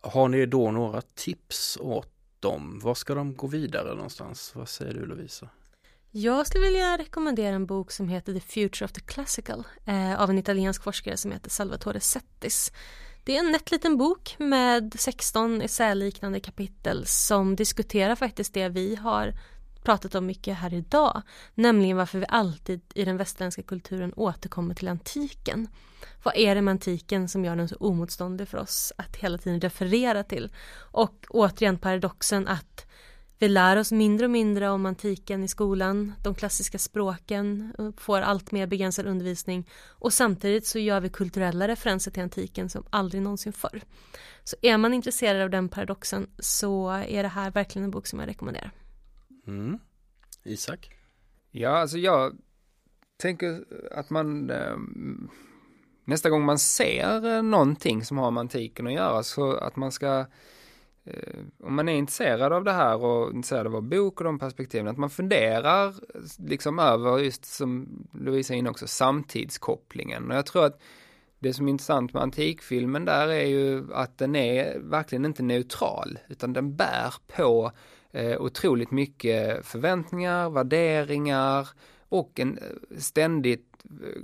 Har ni då några tips åt dem? Var ska de gå vidare någonstans? Vad säger du Lovisa? Jag skulle vilja rekommendera en bok som heter The Future of the Classical eh, av en italiensk forskare som heter Salvatore Settis. Det är en nätt liten bok med 16 essäliknande kapitel som diskuterar faktiskt det vi har pratat om mycket här idag, nämligen varför vi alltid i den västerländska kulturen återkommer till antiken. Vad är det med antiken som gör den så omotståndlig för oss att hela tiden referera till? Och återigen paradoxen att vi lär oss mindre och mindre om antiken i skolan, de klassiska språken får allt mer begränsad undervisning och samtidigt så gör vi kulturella referenser till antiken som aldrig någonsin förr. Så är man intresserad av den paradoxen så är det här verkligen en bok som jag rekommenderar. Mm. Isak? Ja, alltså jag tänker att man eh, nästa gång man ser någonting som har med antiken att göra så att man ska eh, Eh, om man är intresserad av det här och intresserad av vår bok och de perspektiven, att man funderar liksom över just som Lovisa är inne också, samtidskopplingen. Och jag tror att det som är intressant med antikfilmen där är ju att den är verkligen inte neutral, utan den bär på eh, otroligt mycket förväntningar, värderingar och en eh, ständigt eh,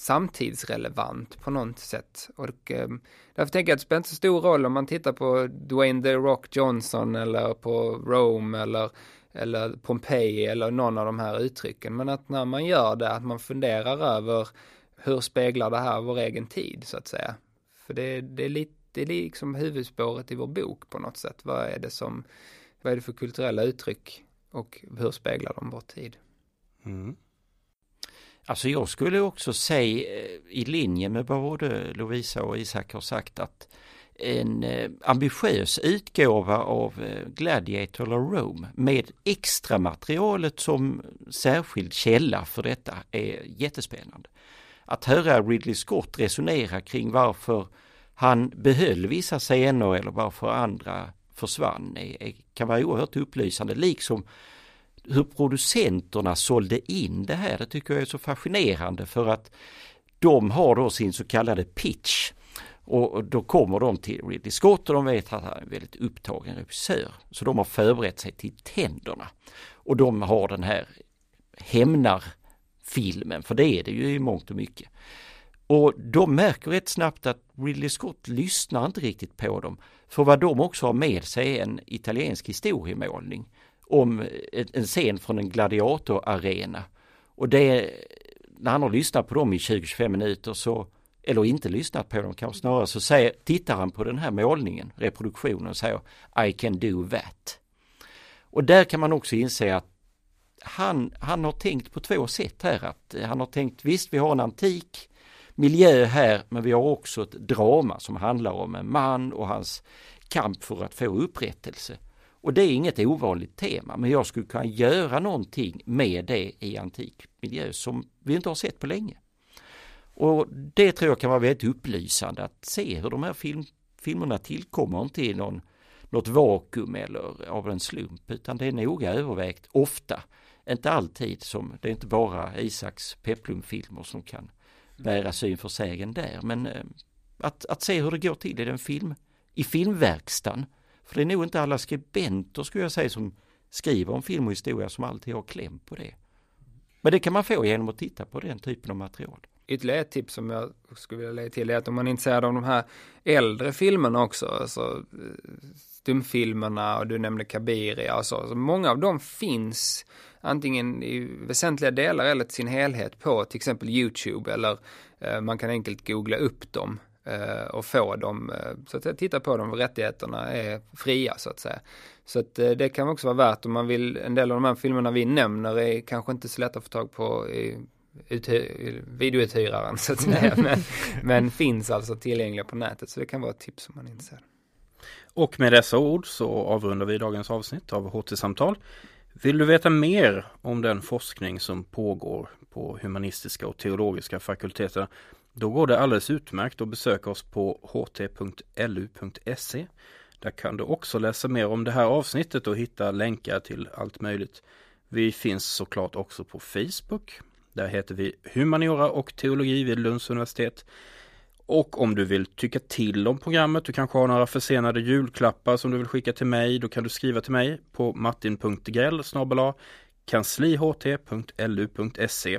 samtidsrelevant på något sätt. Och eh, därför tänker jag att det spelar inte så stor roll om man tittar på Dwayne The Rock Johnson eller på Rome eller eller Pompeji eller någon av de här uttrycken. Men att när man gör det, att man funderar över hur speglar det här vår egen tid så att säga. För det, det är lite, det är liksom huvudspåret i vår bok på något sätt. Vad är det som, vad är det för kulturella uttryck och hur speglar de vår tid? Mm. Alltså jag skulle också säga eh, i linje med vad både Lovisa och Isak har sagt att en eh, ambitiös utgåva av eh, Gladiator eller Rome med extra materialet som särskild källa för detta är jättespännande. Att höra Ridley Scott resonera kring varför han behöll vissa scener eller varför andra försvann är, kan vara oerhört upplysande liksom hur producenterna sålde in det här, det tycker jag är så fascinerande för att de har då sin så kallade pitch och då kommer de till Ridley Scott och de vet att han är en väldigt upptagen regissör. Så de har förberett sig till tänderna. Och de har den här hämnarfilmen, för det är det ju i mångt och mycket. Och de märker rätt snabbt att Ridley Scott lyssnar inte riktigt på dem. För vad de också har med sig är en italiensk historiemålning om en scen från en gladiatorarena. Och det, när han har lyssnat på dem i 20-25 minuter så, eller inte lyssnat på dem kanske snarare, så säger, tittar han på den här målningen, reproduktionen och säger I can do that. Och där kan man också inse att han, han har tänkt på två sätt här. Att han har tänkt visst vi har en antik miljö här men vi har också ett drama som handlar om en man och hans kamp för att få upprättelse. Och det är inget ovanligt tema, men jag skulle kunna göra någonting med det i antik miljö som vi inte har sett på länge. Och det tror jag kan vara väldigt upplysande att se hur de här film, filmerna tillkommer inte i någon, något vakuum eller av en slump utan det är noga övervägt ofta. Inte alltid som, det är inte bara Isaks Peplum-filmer som kan bära syn för sägen där men eh, att, att se hur det går till i den film, i filmverkstan för det är nog inte alla skribenter skulle jag säga som skriver om film och historia som alltid har kläm på det. Men det kan man få genom att titta på den typen av material. Ytterligare ett tips som jag skulle vilja lägga till är att om man är intresserad av de här äldre filmerna också, alltså eh, stumfilmerna och du nämnde Kabiria och så, alltså, många av dem finns antingen i väsentliga delar eller till sin helhet på till exempel YouTube eller eh, man kan enkelt googla upp dem och få dem, eh, så att titta på dem, rättigheterna är fria så att säga. Så att eh, det kan också vara värt om man vill, en del av de här filmerna vi nämner är kanske inte så lätt att få tag på i videouthyraren så att säga. Men, men, finns alltså tillgängliga på nätet så det kan vara ett tips om man är intresserad. Och med dessa ord så avrundar vi dagens avsnitt av HT-samtal. Vill du veta mer om den forskning som pågår på humanistiska och teologiska fakulteterna då går det alldeles utmärkt att besöka oss på ht.lu.se. Där kan du också läsa mer om det här avsnittet och hitta länkar till allt möjligt. Vi finns såklart också på Facebook. Där heter vi Humaniora och teologi vid Lunds universitet. Och om du vill tycka till om programmet, du kanske har några försenade julklappar som du vill skicka till mig, då kan du skriva till mig på martin.grell kansliht.lu.se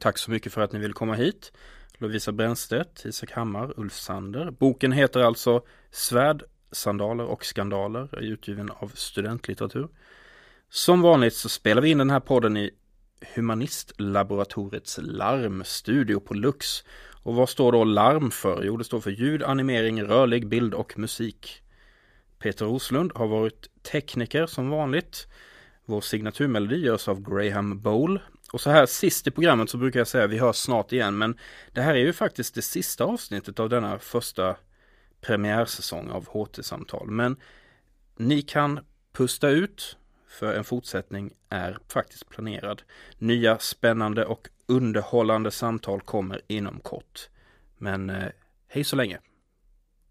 Tack så mycket för att ni vill komma hit. Lovisa Brännstedt, Isak Hammar, Ulf Sander. Boken heter alltså Svärd, sandaler och skandaler, är utgiven av studentlitteratur. Som vanligt så spelar vi in den här podden i Humanistlaboratoriets larmstudio på Lux. Och vad står då larm för? Jo, det står för ljud, animering, rörlig bild och musik. Peter Roslund har varit tekniker som vanligt. Vår signaturmelodi görs av Graham Bowl. Och så här sist i programmet så brukar jag säga vi hörs snart igen men det här är ju faktiskt det sista avsnittet av denna första premiärsäsong av HT-samtal. Men ni kan pusta ut för en fortsättning är faktiskt planerad. Nya spännande och underhållande samtal kommer inom kort. Men eh, hej så länge!